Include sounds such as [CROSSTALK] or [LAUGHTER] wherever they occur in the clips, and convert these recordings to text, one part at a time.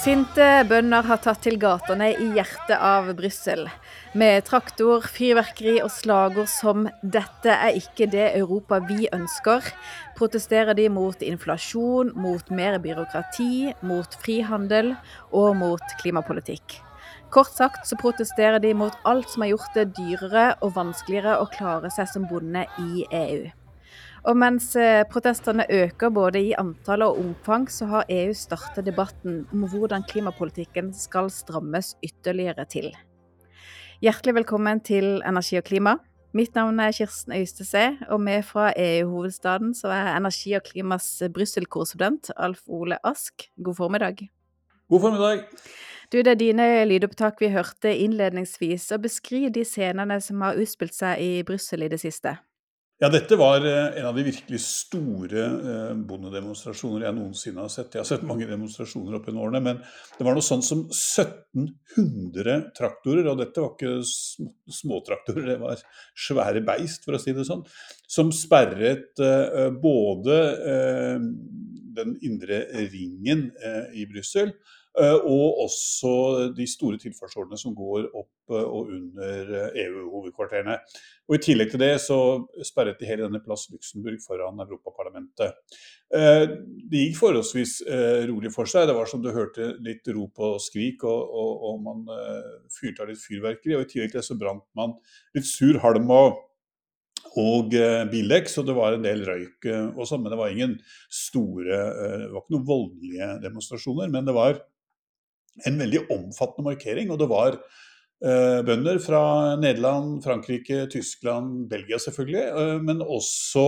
Sinte bønder har tatt til gatene i hjertet av Brussel. Med traktor, fyrverkeri og slagord som 'Dette er ikke det Europa vi ønsker', protesterer de mot inflasjon, mot mer byråkrati, mot frihandel og mot klimapolitikk. Kort sagt så protesterer de mot alt som har gjort det dyrere og vanskeligere å klare seg som bonde i EU. Og mens eh, protestene øker både i antall og omfang, så har EU startet debatten om hvordan klimapolitikken skal strammes ytterligere til. Hjertelig velkommen til Energi og klima. Mitt navn er Kirsten Øystese, og med fra EU-hovedstaden så er Energi og klimas Brussel-korrespondent Alf Ole Ask. God formiddag. God formiddag. Du, Det er dine lydopptak vi hørte innledningsvis. og Beskriv de scenene som har utspilt seg i Brussel i det siste. Ja, dette var eh, en av de virkelig store eh, bondedemonstrasjoner jeg noensinne har sett. Jeg har sett mange demonstrasjoner opp gjennom årene, men det var noe sånn som 1700 traktorer, og dette var ikke småtraktorer, det var svære beist, for å si det sånn, som sperret eh, både den indre ringen i Brussel og også de store tilfartsårene som går opp eh, og under EU-hovedkvarterene. Eh, e og I tillegg til det så sperret de hele denne plass Luxembourg foran Europaparlamentet. Det gikk forholdsvis rolig for seg. Det var som du hørte litt rop og skrik, og, og, og man fyrte av litt fyrverkeri. Og I tillegg til det så brant man litt sur halm og og bildekk, så det var en del røyk også. Men det var ingen store Det var ikke noen voldelige demonstrasjoner. Men det var en veldig omfattende markering. Og det var eh, bønder fra Nederland, Frankrike, Tyskland, Belgia selvfølgelig, eh, men også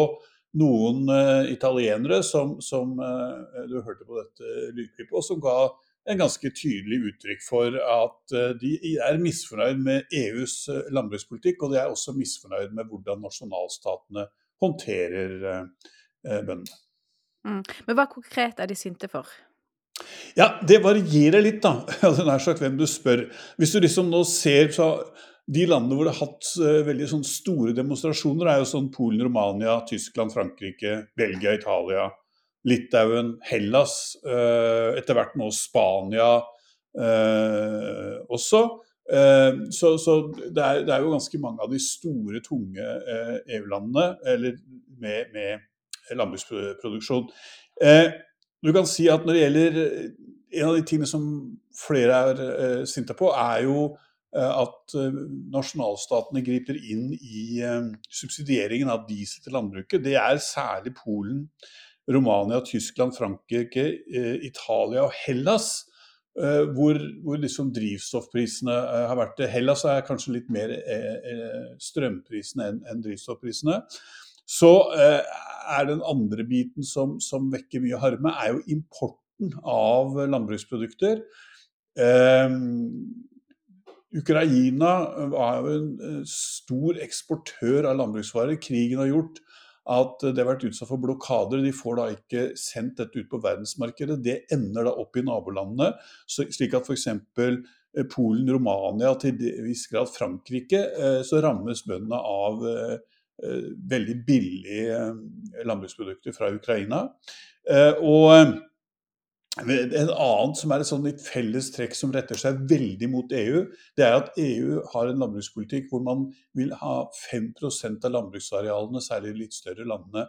noen eh, italienere som, som eh, du hørte på dette lydklippet, og som ga en ganske tydelig uttrykk for at eh, de er misfornøyd med EUs eh, landbrukspolitikk, og de er også misfornøyd med hvordan nasjonalstatene håndterer bøndene. Mm. Men hva konkret er de sinte for? Ja, det varierer litt, da. [LAUGHS] Altså, nær sagt hvem du spør. Hvis du liksom nå ser så De landene hvor det har hatt uh, veldig sånn store demonstrasjoner, er jo sånn Polen, Romania, Tyskland, Frankrike, Belgia, Italia, Litauen, Hellas. Uh, etter hvert nå Spania uh, også. Så, så det, er, det, er, jo ganske mange av de store, tunge EU-landene eller med, med landbruksproduksjon. Du kan si at når det gjelder eh, En av de tingene som flere er uh, sinte på, er jo uh, at uh, nasjonalstatene griper inn i subsidieringen av diesel til landbruket. Det er særlig Polen, Romania, Tyskland, Frankrike, Italia og Hellas. Hvor, hvor, liksom drivstoffprisene har vært. Hellas er kanskje litt mer strømprisene enn en drivstoffprisene. Så eh, er den andre biten som, som, vekker mye harme, er jo importen av landbruksprodukter. Eh, Ukraina var jo en stor eksportør av landbruksvarer. Krigen har gjort at det har vært utsatt for blokader. De får da ikke sendt dette ut på verdensmarkedet. Det ender da opp i nabolandene, slik at f.eks. Eh, Polen, Romania, til viss grad Frankrike, eh, så rammes bøndene av veldig billige eh, landbruksprodukter fra Ukraina. Eh, og en annen som er et sånn felles trekk som retter seg veldig mot EU, det er at EU har en landbrukspolitikk hvor man vil ha 5% av landbruksarealene, særlig de litt større landene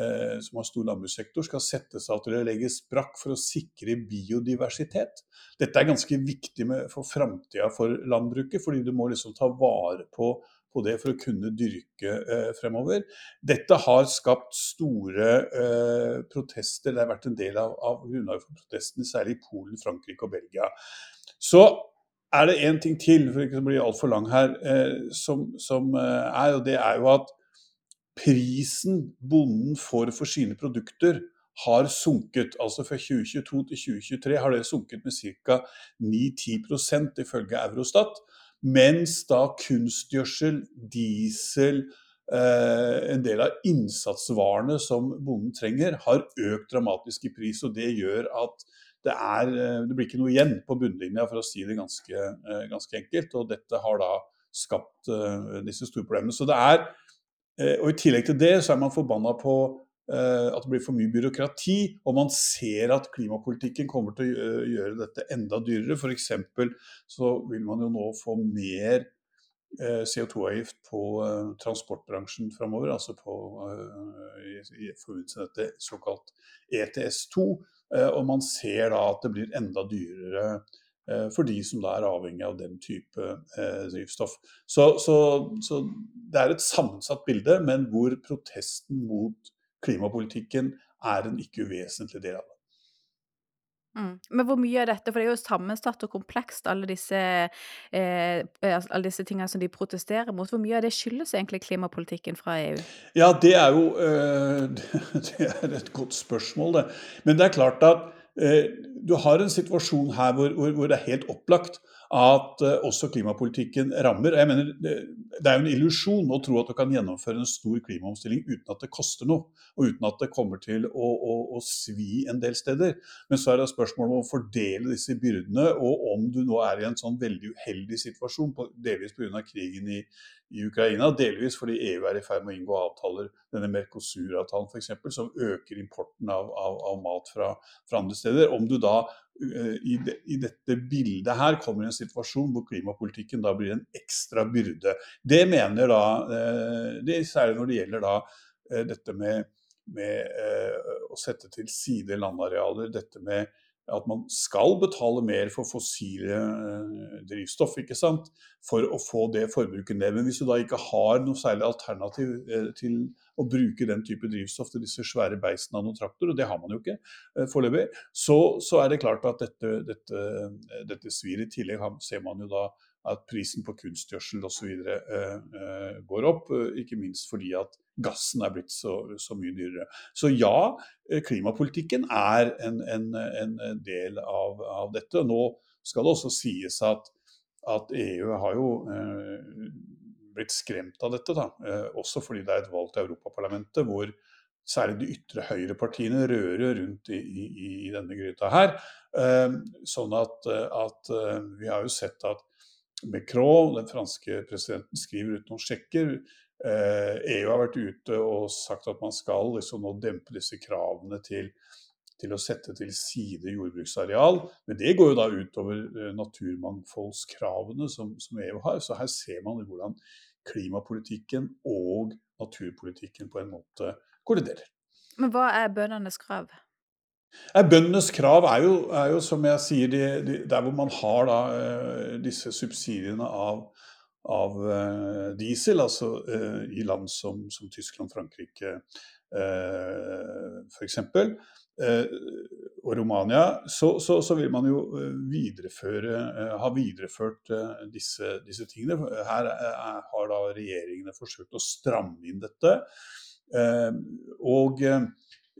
eh, som har stor landbrukssektor, skal settes av til å legges brakk for å sikre biodiversitet. Dette er ganske viktig med, for framtida for landbruket, fordi du må liksom ta vare på på det for å kunne dyrke eh, fremover. Dette har skapt store eh, protester. Det har vært en del av, av grunnlaget for protestene, særlig i Polen, Frankrike og Belgia. Så er det én ting til, for ikke å bli altfor lang her, eh, som, som eh, er, og det er jo at prisen bonden får for sine produkter, har sunket. Altså fra 2022 til 2023 har det sunket med ca. 9-10% ifølge Eurostat. Mens da kunstgjødsel, diesel, eh, en del av innsatsvarene som bonden trenger, har økt dramatisk i pris. Og det gjør at det, er, eh, det blir ikke noe igjen på bunnlinja, for å si det ganske, eh, ganske enkelt. Og dette har da skapt disse store problemene. Så det er, og I tillegg til det så er man forbanna på at det blir for mye byråkrati, og man ser at klimapolitikken kommer til å gjøre dette enda dyrere. F.eks. så vil man jo nå få mer CO2-avgift på transportbransjen framover, altså på, i forbindelse med dette såkalt ETS2. Og man ser da at det blir enda dyrere Eh, for de som da er avhengig av den type eh, drivstoff. Så, så, så, det er et sammensatt bilde, men hvor protesten mot klimapolitikken er en ikke uvesentlig del av det. Mm. Men hvor mye av dette, for det er jo sammensatt og komplekst, alle disse, eh, altså, alle disse tingene som de protesterer mot, hvor mye av det skyldes egentlig klimapolitikken fra EU? Ja, det er jo øh, [LAUGHS] det er et godt spørsmål, det. Men det er klart at Eh, du har en situasjon her hvor, hvor, hvor det er helt opplagt at uh, også klimapolitikken rammer. Jeg mener, det, det er jo en illusjon å tro at du kan gjennomføre en stor klimaomstilling uten at det koster noe, og uten at det kommer til å, å, å svi en del steder. Men så er det spørsmålet om å fordele disse byrdene, og om du nå er i en sånn veldig uheldig situasjon, delvis pga. krigen i, i Ukraina, delvis fordi EU er i ferd med å inngå avtaler, denne Mercosur-avtalen f.eks., som øker importen av, av, av mat fra, fra, andre steder. Om du da uh, i, de, i, dette bildet her kommer i en situasjon hvor klimapolitikken da blir en ekstra byrde. Det mener da, uh, det, særlig når det gjelder da uh, dette med, med å sette til side landarealer, dette med at man skal betale mer for fossile eh, drivstoff ikke sant? for å få det forbruket ned. Men hvis du da ikke har noe særlig alternativ eh, til å bruke den type drivstoff til disse svære beistene av noen traktor, og det har man jo ikke eh, foreløpig, så, så, er det klart at dette, dette, dette svir. I tillegg ser man jo da at prisen på kunstgjødsel osv. Eh, eh, går opp. Eh, ikke minst fordi at gassen er blitt så, så mye dyrere. Så ja, eh, klimapolitikken er en, en, en del av, av, dette. Nå skal det også sies at, at EU har jo eh, blitt skremt av dette. Da. Eh, også fordi det er et valg til Europaparlamentet hvor særlig de ytre høyrepartiene rører rundt i, i, i denne gryta her. sånn at, at vi har jo sett at Macron, den franske presidenten, skriver ut noen sjekker. Eh, EU har vært ute og sagt at man skal liksom nå dempe disse kravene til, til, å sette til side jordbruksareal. Men det går jo da utover eh, naturmangfoldskravene som, som, EU har. Så her ser man hvordan klimapolitikken og naturpolitikken på en måte kolliderer. Men hva er bøndenes krav? Bøndenes krav er jo, er jo, som jeg sier, de, de, der hvor man har da, uh, disse subsidiene av, av uh, diesel, altså uh, i land som, som Tyskland, Frankrike uh, f.eks. og Romania, så, så, så, vil man jo videreføre, ha videreført disse, disse, tingene. Her har da regjeringene forsøkt å stramme inn dette. og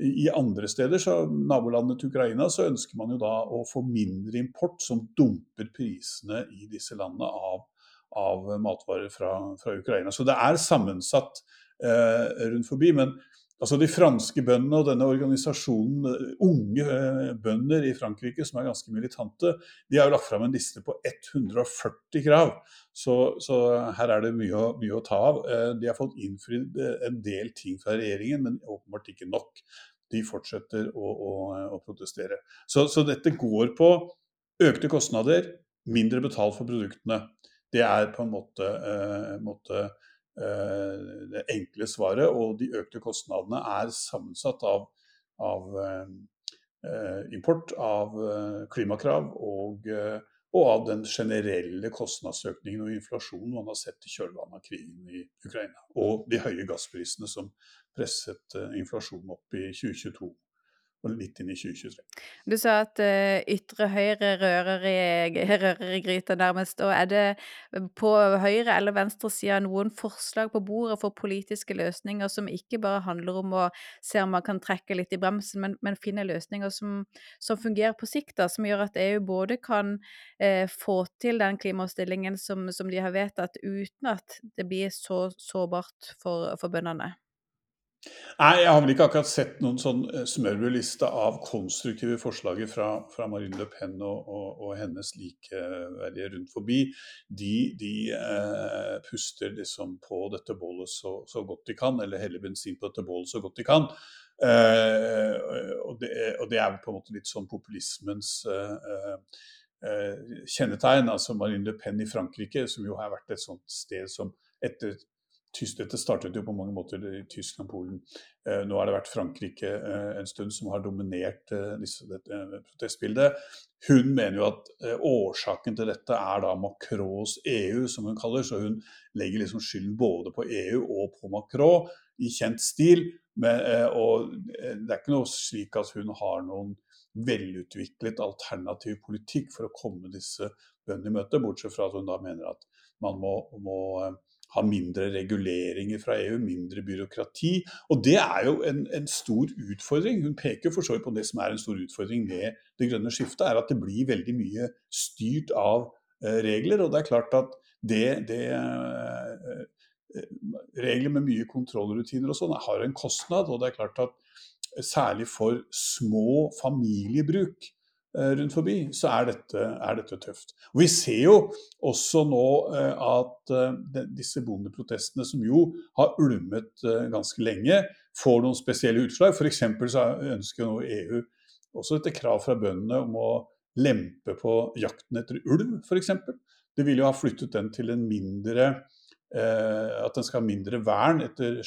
i andre steder, så nabolandet til Ukraina, så ønsker man jo da å få mindre import som dumper prisene i disse landene av, av matvarer fra, fra, Ukraina. Så det er sammensatt eh, rundt forbi. Men altså de franske bøndene og denne organisasjonen, eh, unge eh, bønder i Frankrike som er ganske militante, de har jo lagt fram en liste på 140 krav. Så, så her er det mye, mye, å ta av. Eh, de har fått innfridd en del ting fra regjeringen, men åpenbart ikke nok de fortsetter å, å, å protestere. Så, så, dette går på økte kostnader, mindre betalt for produktene. Det er på en måte, måte det enkle svaret. Og de økte kostnadene er sammensatt av, av eh, import, av eh, klimakrav og, eh, og, av den generelle kostnadsøkningen og inflasjonen man har sett i kjølvannet av krigen i Ukraina. Og de høye gassprisene som presset eh, inflasjonen opp i 2022 og litt inn i 2023. Du sa at uh, ytre høyre rører i, [LAUGHS] rører i gryta, nærmest. Og er det på høyre- eller venstresida noen forslag på bordet for politiske løsninger som ikke bare handler om å se om man kan trekke litt i bremsen, men, men finne løsninger som, som, fungerer på sikt, da, som gjør at EU både kan uh, få til den klimaomstillingen som, som, de har vedtatt, uten at det blir så sårbart for, for bøndene? Nei, jeg har vel ikke akkurat sett noen sånn eh, smørbrødliste av konstruktive forslag fra, fra, Marine Le Pen og, og, og hennes likeverdige rundt forbi. De, de eh, puster liksom på dette bålet så, så, godt de kan, eller heller bensin på dette bålet så godt de kan. og, det, og, det, er på en måte litt sånn populismens kjennetegn. altså Marine Le Pen i Frankrike, som jo har vært et sånt sted som etter dette startet jo på mange måter i Tyskland, Polen. Eh, nå har det vært Frankrike eh, en stund som har dominert eh, disse, dette protestbildet. Hun mener jo at årsaken til dette er da Macrons EU, som hun kaller. Så hun legger liksom skylden både på EU og på Macron i kjent stil. Men, og det er ikke noe slik at hun har noen velutviklet alternativ politikk for å komme disse bøndene i møte, bortsett fra at hun da mener at man må, må ha mindre reguleringer fra EU, mindre byråkrati. Og det er jo en, en stor utfordring. Hun peker for så vidt på det som er en stor utfordring med det grønne skiftet, er at det blir veldig mye styrt av eh, regler. Og det er klart at det, det eh, Regler med mye kontrollrutiner og sånn har en kostnad. Og det er klart at særlig for små familiebruk Eh, rundt forbi, så er dette, er dette, tøft. Og Vi ser jo også nå eh, at eh, disse bondeprotestene, som jo har ulmet ganske lenge, får noen spesielle utslag. F.eks. så ønsker nå EU også etter krav fra bøndene om å lempe på jakten etter ulv, f.eks. Det vil jo ha flyttet den til en mindre At den skal ha mindre vern etter,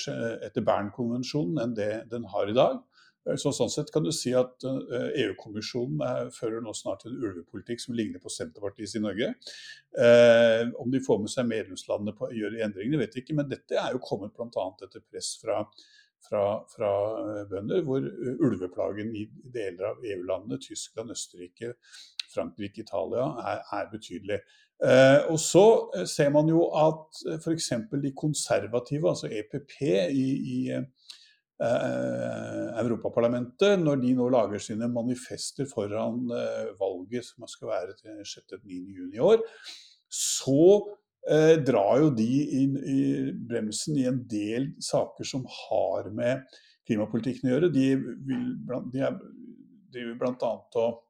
etter Bernkonvensjonen enn det den har i dag. Så sånn sett kan du si at eh, EU-kommisjonen eh, fører nå snart en ulvepolitikk som ligner på Senterpartiets i Norge. Eh, om de får med seg medlemslandene på å gjøre endringene, vet jeg ikke. Men dette er jo kommet bl.a. etter press fra, fra, fra, bønder, hvor ulveplagen i deler av EU-landene, Tyskland, Østerrike, Frankrike, Italia, er, er betydelig. Eh, og så ser man jo at f.eks. de konservative, altså EPP i, i Eh, Europaparlamentet, når de nå lager sine manifester foran eh, valget som skal være til 6.-9. juni i år, så eh, drar jo de inn i bremsen i en del saker som har med klimapolitikken å gjøre. De vil, de er, driver bl.a. og Eh,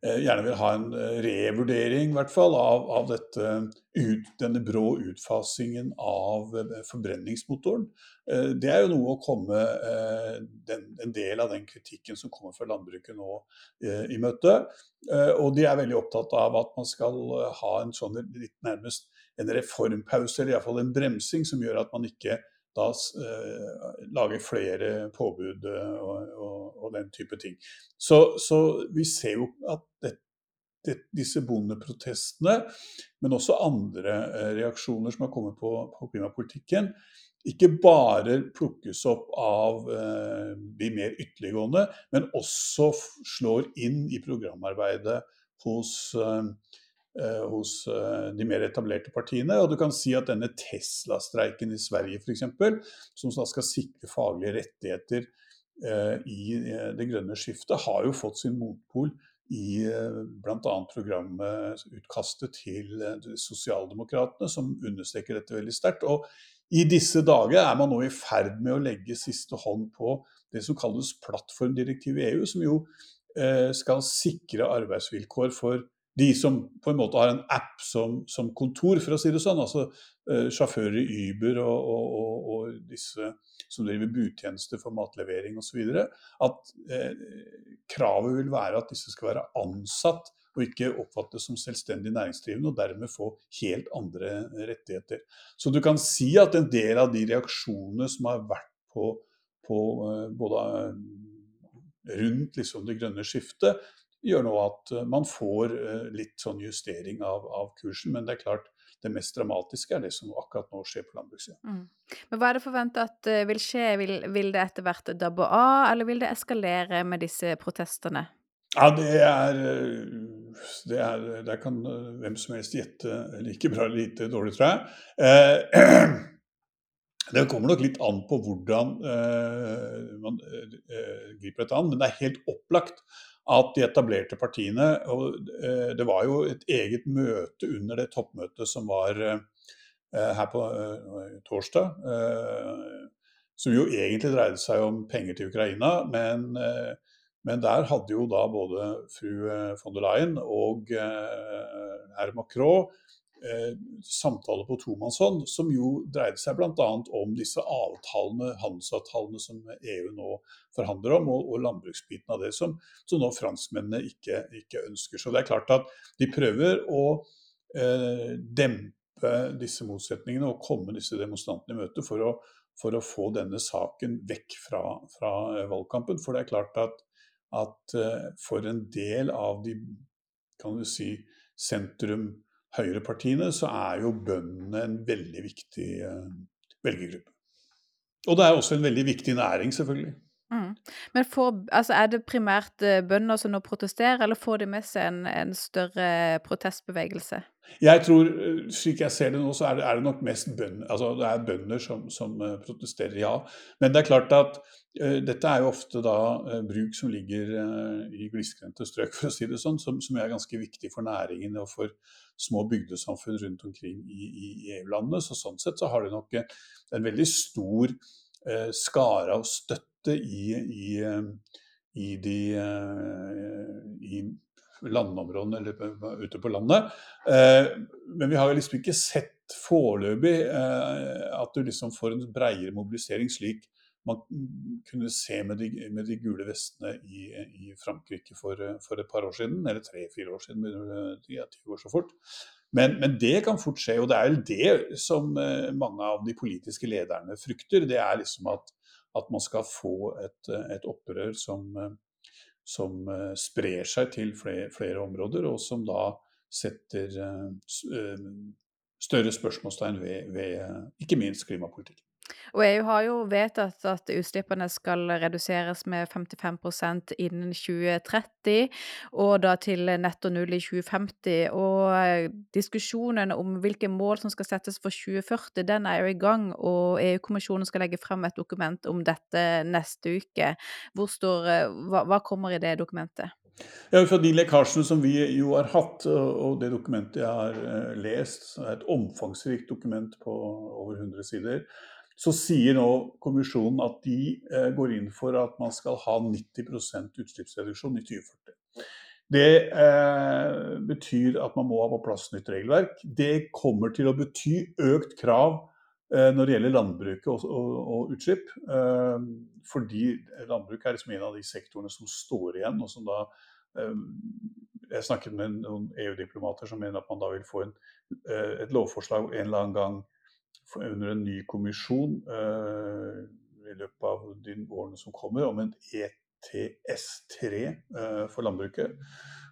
gjerne vil ha en revurdering, revurdering hvert fall, av, av dette, ut, denne brå utfasingen av eh, forbrenningsmotoren. Det er jo noe å komme den, en del av den kritikken som kommer fra landbruket nå i møte. Og de er veldig opptatt av at man skal ha en sånn litt nærmest en reformpause, eller iallfall en bremsing, som gjør at man ikke da eh, lage flere påbud og, og, og, den type ting. Så, så vi ser jo at det, det, disse bondeprotestene, men også andre eh, reaksjoner som har kommet på, på klimapolitikken, ikke bare plukkes opp av eh, de mer ytterliggående, men også slår inn i programarbeidet hos eh, Eh, hos eh, de mer etablerte partiene. Og du kan si at denne Tesla-streiken i Sverige f.eks., som skal sikre faglige rettigheter eh, i det grønne skiftet, har jo fått sin motpol i bl.a. programutkastet til Sosialdemokratene, som understreker dette veldig sterkt. Og i disse dager er man nå i ferd med å legge siste hånd på det som kalles plattformdirektivet i EU, som jo skal sikre arbeidsvilkår for de som på en måte har en app som, som kontor, for å si det sånn. Altså uh, sjåfører i Uber og, og, og, og, disse som driver budtjenester for matlevering osv. At uh, kravet vil være at disse skal være ansatt og ikke oppfattes som selvstendig næringsdrivende, og dermed få helt andre rettigheter. Så du kan si at en del av de reaksjonene som har vært på, på uh, både rundt liksom det grønne skiftet, gjør nå at eh, man får eh, litt sånn justering av, av, kursen. Men det er klart, det mest dramatiske er det som akkurat nå skjer på landbrukssida. Mm. Men hva er det forventa at eh, vil skje? Vil, vil det etter hvert dabbe av, eller vil det eskalere med disse protestene? Ja, det er, det er Der kan hvem som helst gjette like bra eller lite dårlig, tror jeg. Eh, [CLEARS THROAT] det kommer nok litt an på hvordan eh, man eh, griper dette an, men det er helt opplagt at de etablerte partiene og eh, Det var jo et eget møte under det toppmøtet som var eh, her på eh, torsdag. Som jo egentlig dreide seg om penger til Ukraina. Men, men der hadde jo da både fru von der Leyen og herr Macron eh, samtale på tomannshånd, som jo dreide seg bl.a. om disse avtalene, handelsavtalene som EU nå forhandler om, og, og landbruksbiten av det, som, som nå franskmennene ikke, ikke, ønsker. Så det er klart at de prøver å eh, dempe disse motsetningene og komme disse demonstrantene i møte for å, for å få denne saken vekk fra, fra valgkampen. For det er klart at, at eh, for en del av de kan du si, sentrum høyrepartiene, så er jo bøndene en veldig viktig uh, velgergruppe. Og det er også en veldig viktig næring, selvfølgelig. Mm. Men for, altså er det primært eh, bønder som nå protesterer, eller får de med seg en, en større protestbevegelse? Jeg tror, eh, slik jeg ser det nå, så er det, er det nok mest bønder, altså det er bønder som, som protesterer, ja. Men det er klart at uh, dette er jo ofte da uh, bruk som ligger uh, i glisgrendte strøk, for å si det sånn, som, som, er ganske viktig for næringen og for små bygdesamfunn rundt omkring i, i, i EU-landene. Så sånn sett så har det nok en veldig stor skare av støtte i, i, i de i landområdene eller ute på landet. Men vi har liksom ikke sett foreløpig at du liksom får en bredere mobilisering slik man kunne se med de, med de gule vestene i, i Frankrike for, for, et par år siden, eller tre-fire år siden. De går så fort. Men, men, det kan fort skje, og det er vel det som eh, mange av de politiske lederne frykter. Det er liksom at, at man skal få et, et opprør som, som, eh, sprer seg til flere, flere, områder, og som da setter eh, større spørsmålstegn ved, ved ikke minst klimapolitikken. Og EU har jo vedtatt at utslippene skal reduseres med 55% innen 2030, og da til netto null i 2050. Og eh, diskusjonen om hvilke mål som skal settes for 2040, den er jo i gang, og EU-kommisjonen skal legge frem et dokument om dette neste uke. Står, eh, hva, hva kommer i det dokumentet? Ja, fra De lekkasjene som vi jo har hatt, og det dokumentet jeg har lest, lest, er et omfangsrikt dokument på over 100 sider, så sier nå kommisjonen at de eh, går inn for at man skal ha 90% utslippsreduksjon i 2040. Det eh, betyr at man må ha på plass nytt regelverk. Det kommer til å bety økt krav eh, når det gjelder landbruket og, og, og utslipp. Eh, fordi landbruket er liksom en av de sektorene som står igjen, og som da eh, Jeg snakket med noen EU-diplomater som mener at man da vil få en, eh, et lovforslag en eller annen gang under en ny kommisjon uh, i løpet av de årene som kommer, om en ETS3 uh, eh, for landbruket.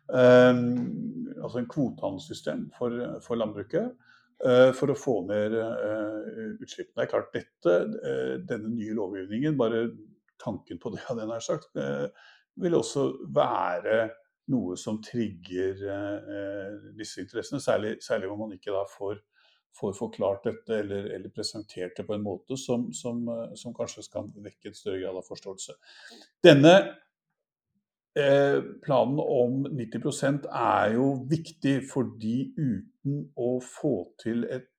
Um, altså en kvotehandelssystem for, for landbruket. Uh, for å få ned utslippene. Det er klart dette, Denne nye lovgivningen, bare tanken på det, hadde jeg nær sagt, vil også være noe som trigger disse interessene. Særlig, særlig om man ikke da får får forklart dette eller, eller, presentert det på en måte som, som, eh, som kanskje skal vekke et større grad av forståelse. Denne eh, planen om 90% er jo viktig fordi uten å få til et,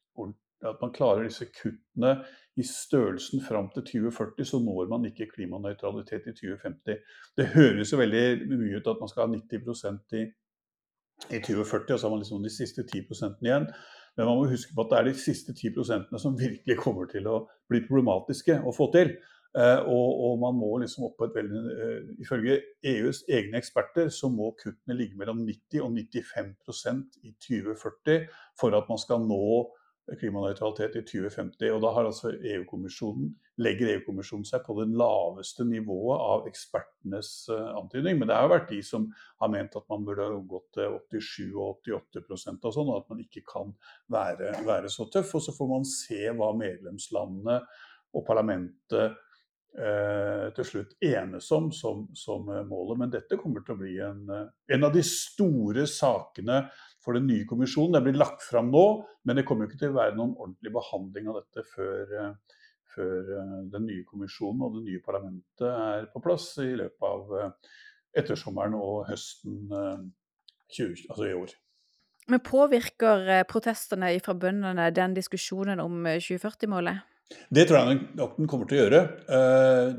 at man klarer disse kuttene i størrelsen fram til 2040, så når man ikke klimanøytralitet i 2050. Det høres jo veldig mye ut at man skal ha 90% i, i 2040, og så har man liksom de siste 10% igjen. Men man må huske på at det er de siste 10% som virkelig kommer til å bli problematiske å få til. Uh, og, og, man må liksom opp på et veldig uh, Ifølge EUs egne eksperter så må kuttene ligge mellom 90 og 95% i 2040 for at man skal nå klimanøytralitet i 2050. og Da har altså EU-kommisjonen, legger EU-kommisjonen seg på det laveste nivået av ekspertenes uh, antydning. Men det har vært de som har ment at man burde ha omgått til 87 og 88% og sånn, og at man ikke kan være, være, så tøff. Og så får man se hva medlemslandene og parlamentet uh, til slutt enes om som, som, målet. Men dette kommer til å bli en, en av de store sakene for den nye kommisjonen. Den blir lagt fram nå, men det kommer ikke til å være noen ordentlig behandling av dette før, eh, før eh, den nye kommisjonen og det nye parlamentet er på plass i løpet av eh, ettersommeren og høsten 20, altså i år. Men påvirker protestene fra bøndene den diskusjonen om 2040-målet? Det tror jeg nok den kommer til å gjøre.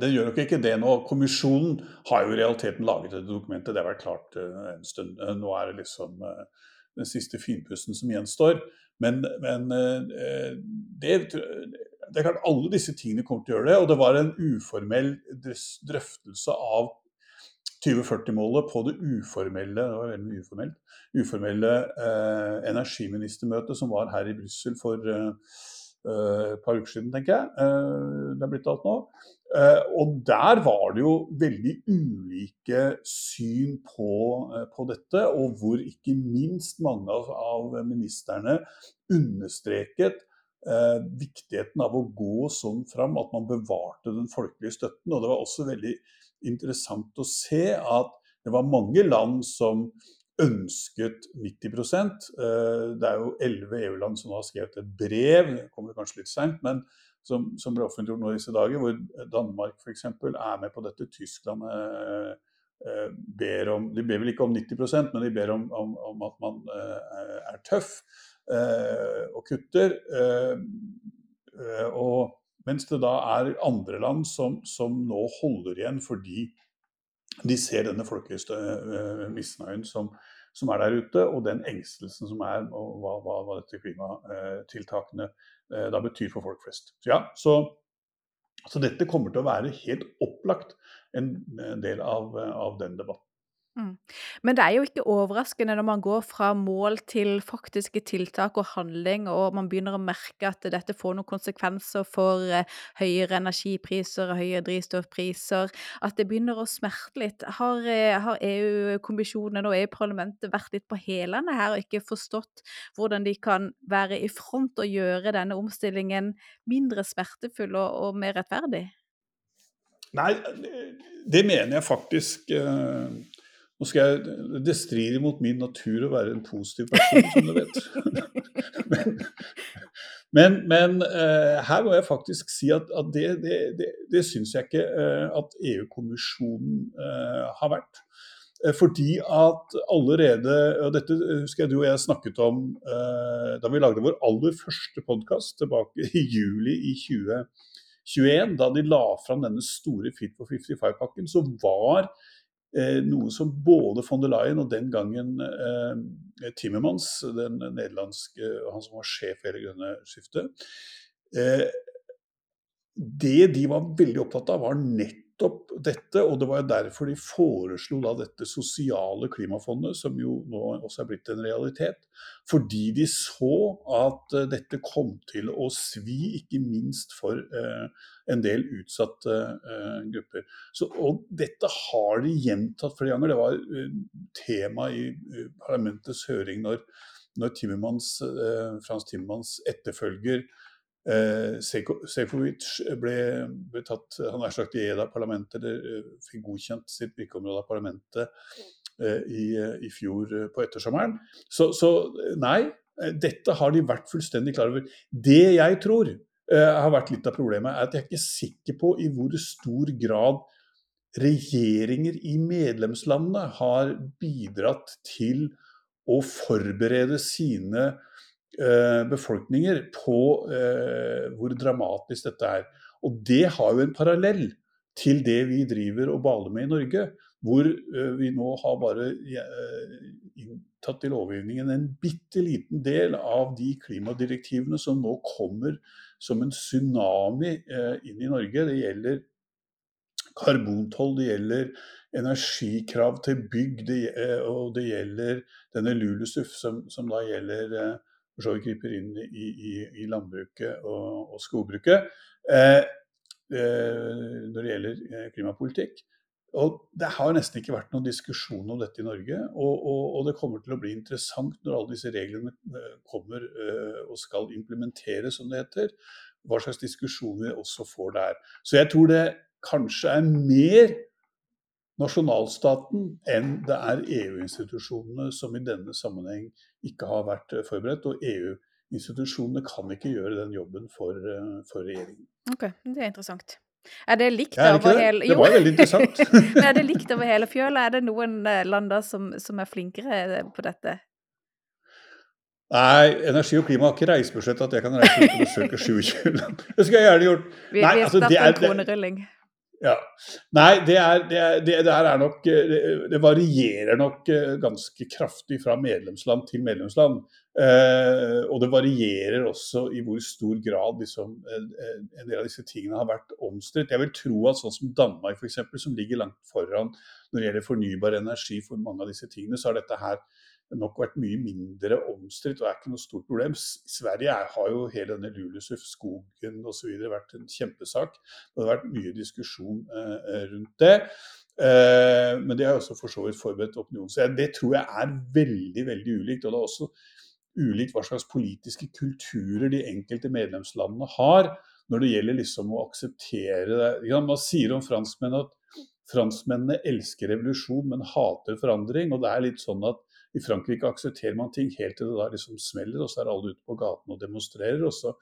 Den gjør nok ikke det nå. Kommisjonen har jo i realiteten laget dette dokumentet. Det har vært klart en stund. Nå er det liksom den siste finpussen som gjenstår. Men, men eh, det, det, er klart alle disse tingene kommer til å gjøre det. Og det var en uformell drøftelse av 2040-målet på det uformelle, det var veldig uformelt, uformelle eh, energiministermøtet som var her i Brussel for eh, et par uker siden, tenker jeg. Eh, det er blitt alt nå. Eh, og der var det jo veldig ulike syn på, på dette, og hvor ikke minst mange av ministerne understreket eh, viktigheten av å gå sånn fram at man bevarte den folkelige støtten. Og det var også veldig interessant å se at det var mange land som ønsket 90 eh, Det er jo elleve EU-land som har skrevet et brev, det kommer kanskje litt seint, men som, som, ble offentliggjort nå disse dager, hvor Danmark f.eks. er med på dette. Tyskland eh, eh, ber om De ber vel ikke om 90% men de ber om, om, om at man eh, er tøff eh, og kutter. Eh, og mens det da er andre land som, som nå holder igjen fordi de ser denne folkelige misnøyen som, som, er der ute, og den engstelsen som er, og hva, hva, hva dette klimatiltakene uh, da betyr for folk flest. Så, ja, så, så, dette kommer til å være helt opplagt en del av, av den debatten. Mm. Men det er jo ikke overraskende når man går fra mål til faktiske tiltak og handling, og man begynner å merke at dette får noen konsekvenser for eh, høyere energipriser og høyere drivstoffpriser, at det begynner å smerte litt. Har, eh, har EU-kommisjonen og EU-parlamentet vært litt på hælene her og ikke forstått hvordan de kan være i front og gjøre denne omstillingen mindre smertefull og, og mer rettferdig? Nei, det mener jeg faktisk. Eh nå skal jeg, Det strider mot min natur å være en positiv person, som du vet. [LAUGHS] men, men, men uh, her må jeg faktisk si at, at det, det, det, det syns jeg ikke uh, at EU-kommisjonen uh, har vært. Fordi at allerede og Dette husker jeg du og jeg snakket om da vi lagde vår aller første podkast tilbake i juli i 2021. Da de la fram denne store Fit for 55-pakken, så var Eh, noe som både von der Leyen og den gangen eh, Timmermans, den nederlandske, han som var sjef for hele grønne skiftet eh, Det de var veldig opptatt av, var nett nettopp dette, og det var jo derfor de foreslo da dette sosiale klimafondet, som jo nå også er blitt en realitet. Fordi de så at uh, dette kom til å svi, ikke minst for eh, en del utsatte eh, grupper. Så, og dette har de gjentatt flere ganger. Det var tema i parlamentets høring når, når Timmermans, Frans Timmermans etterfølger Eh, Sejkovic ble, ble, tatt Han er slagt i EDA-parlamentet, eller eh, fikk godkjent sitt virkeområde av parlamentet eh, i, i, fjor på ettersommeren. Så, så, nei, dette har de vært fullstendig klar over. Det jeg tror har vært litt av problemet, er at jeg er ikke sikker på i hvor stor grad regjeringer i medlemslandene har bidratt til å forberede sine Eh, befolkninger på eh, hvor dramatisk dette er. Og det har jo en parallell til det vi driver og baler med i Norge. Hvor eh, vi nå har bare inntatt i lovgivningen en bitte liten del av de klimadirektivene som nå kommer som en tsunami inn i Norge. Det gjelder karbontoll, det gjelder energikrav til bygg, det, og det gjelder denne LULUSUF, som, som da gjelder for så vidt griper inn i, i, i landbruket og, og skogbruket eh, eh, når det gjelder eh, klimapolitikk. Og Det har nesten ikke vært noen diskusjon om dette i Norge. Og, og, og, det kommer til å bli interessant når alle disse reglene eh, kommer eh, og skal implementeres, som det heter. Hva slags diskusjoner vi også får der. Så jeg tror det kanskje er mer nasjonalstaten enn det er EU-institusjonene som i denne sammenheng ikke har vært eh, forberedt. Og EU-institusjonene kan ikke gjøre den jobben for, eh, for, regjeringen. Ok, Det er interessant. Er det likt ja, over det? hele Det var veldig interessant. [LAUGHS] er det likt over hele fjøla? Er det noen eh, land som, som er flinkere på dette? Nei, energi og klima har ikke reisebudsjett at jeg kan reise ut og besøke 27 land. [LAUGHS] Det skulle jeg gjerne gjort. Vi, Nei, vi altså, det er, det, Ja. Nei, det, er, det, er, det, er nok Det varierer nok ganske kraftig fra medlemsland til medlemsland. Eh, og det varierer også i hvor stor grad liksom, en del av disse tingene har vært omstridt. Jeg vil tro at sånn som Danmark f.eks., som ligger langt foran når det gjelder fornybar energi for mange av disse tingene, så har dette her nok vært mye mindre omstridt og er ikke noe stort problem. Sverige er, har jo hele denne Lulusuff-skogen osv. vært en kjempesak. Det har vært mye diskusjon eh, rundt det. Eh, men det har også for så vidt forberedt opinionen. Så det tror jeg er veldig, veldig ulikt. Og det er også ulikt hva slags politiske kulturer de enkelte medlemslandene har når det gjelder liksom å akseptere det. Man sier om franskmenn at franskmennene elsker revolusjon, men hater forandring. og det er litt sånn at i Frankrike aksepterer man ting helt til det da liksom smeller, og så er alle ute på gaten og demonstrerer. og så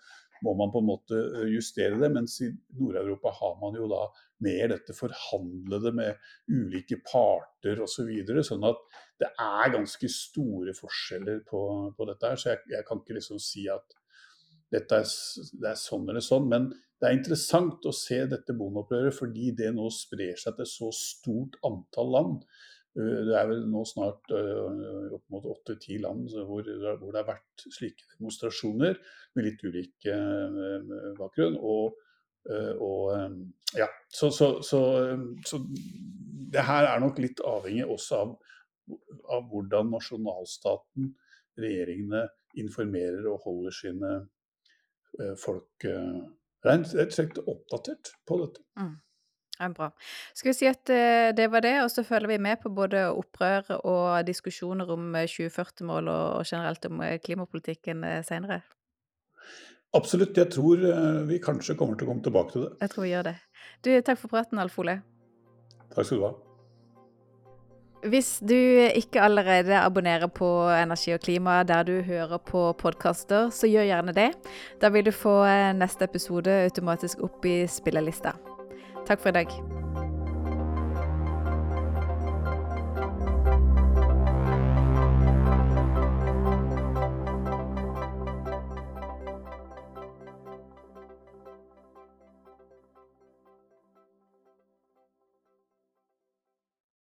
må man på en måte justere det. Mens i Nord-Europa har man jo da mer dette forhandlede med ulike parter osv. Så videre, sånn at det er ganske store forskjeller på, på dette her. Så jeg, jeg, kan ikke liksom si at dette er, det er sånn eller sånn. Men det er interessant å se dette bondeopprøret fordi det nå sprer seg til så stort antall land. Eh, det er vel nå snart uh, opp mot åtte-ti land hvor, det har vært slike demonstrasjoner med litt ulik uh, bakgrunn. Og, og ja, så, så, så, så, det her er nok litt avhengig også av, av hvordan nasjonalstaten, regjeringene, informerer og holder sine folk rett og slett oppdatert på dette. Mm. Ja, bra. Skal vi si at eh, det var det, og så følger vi med på både opprør og diskusjoner om 2040-mål eh, og generelt om eh, klimapolitikken senere? Absolutt. Jeg tror vi kanskje kommer til å komme tilbake til det. Jeg tror vi gjør det. Du, takk for praten, Alf Ole. Takk skal du ha. Hvis du ikke allerede abonnerer på Energi og klima der du hører på podkaster, så gjør gjerne det. Da vil du få neste episode automatisk opp i spillelista. Takk for i dag.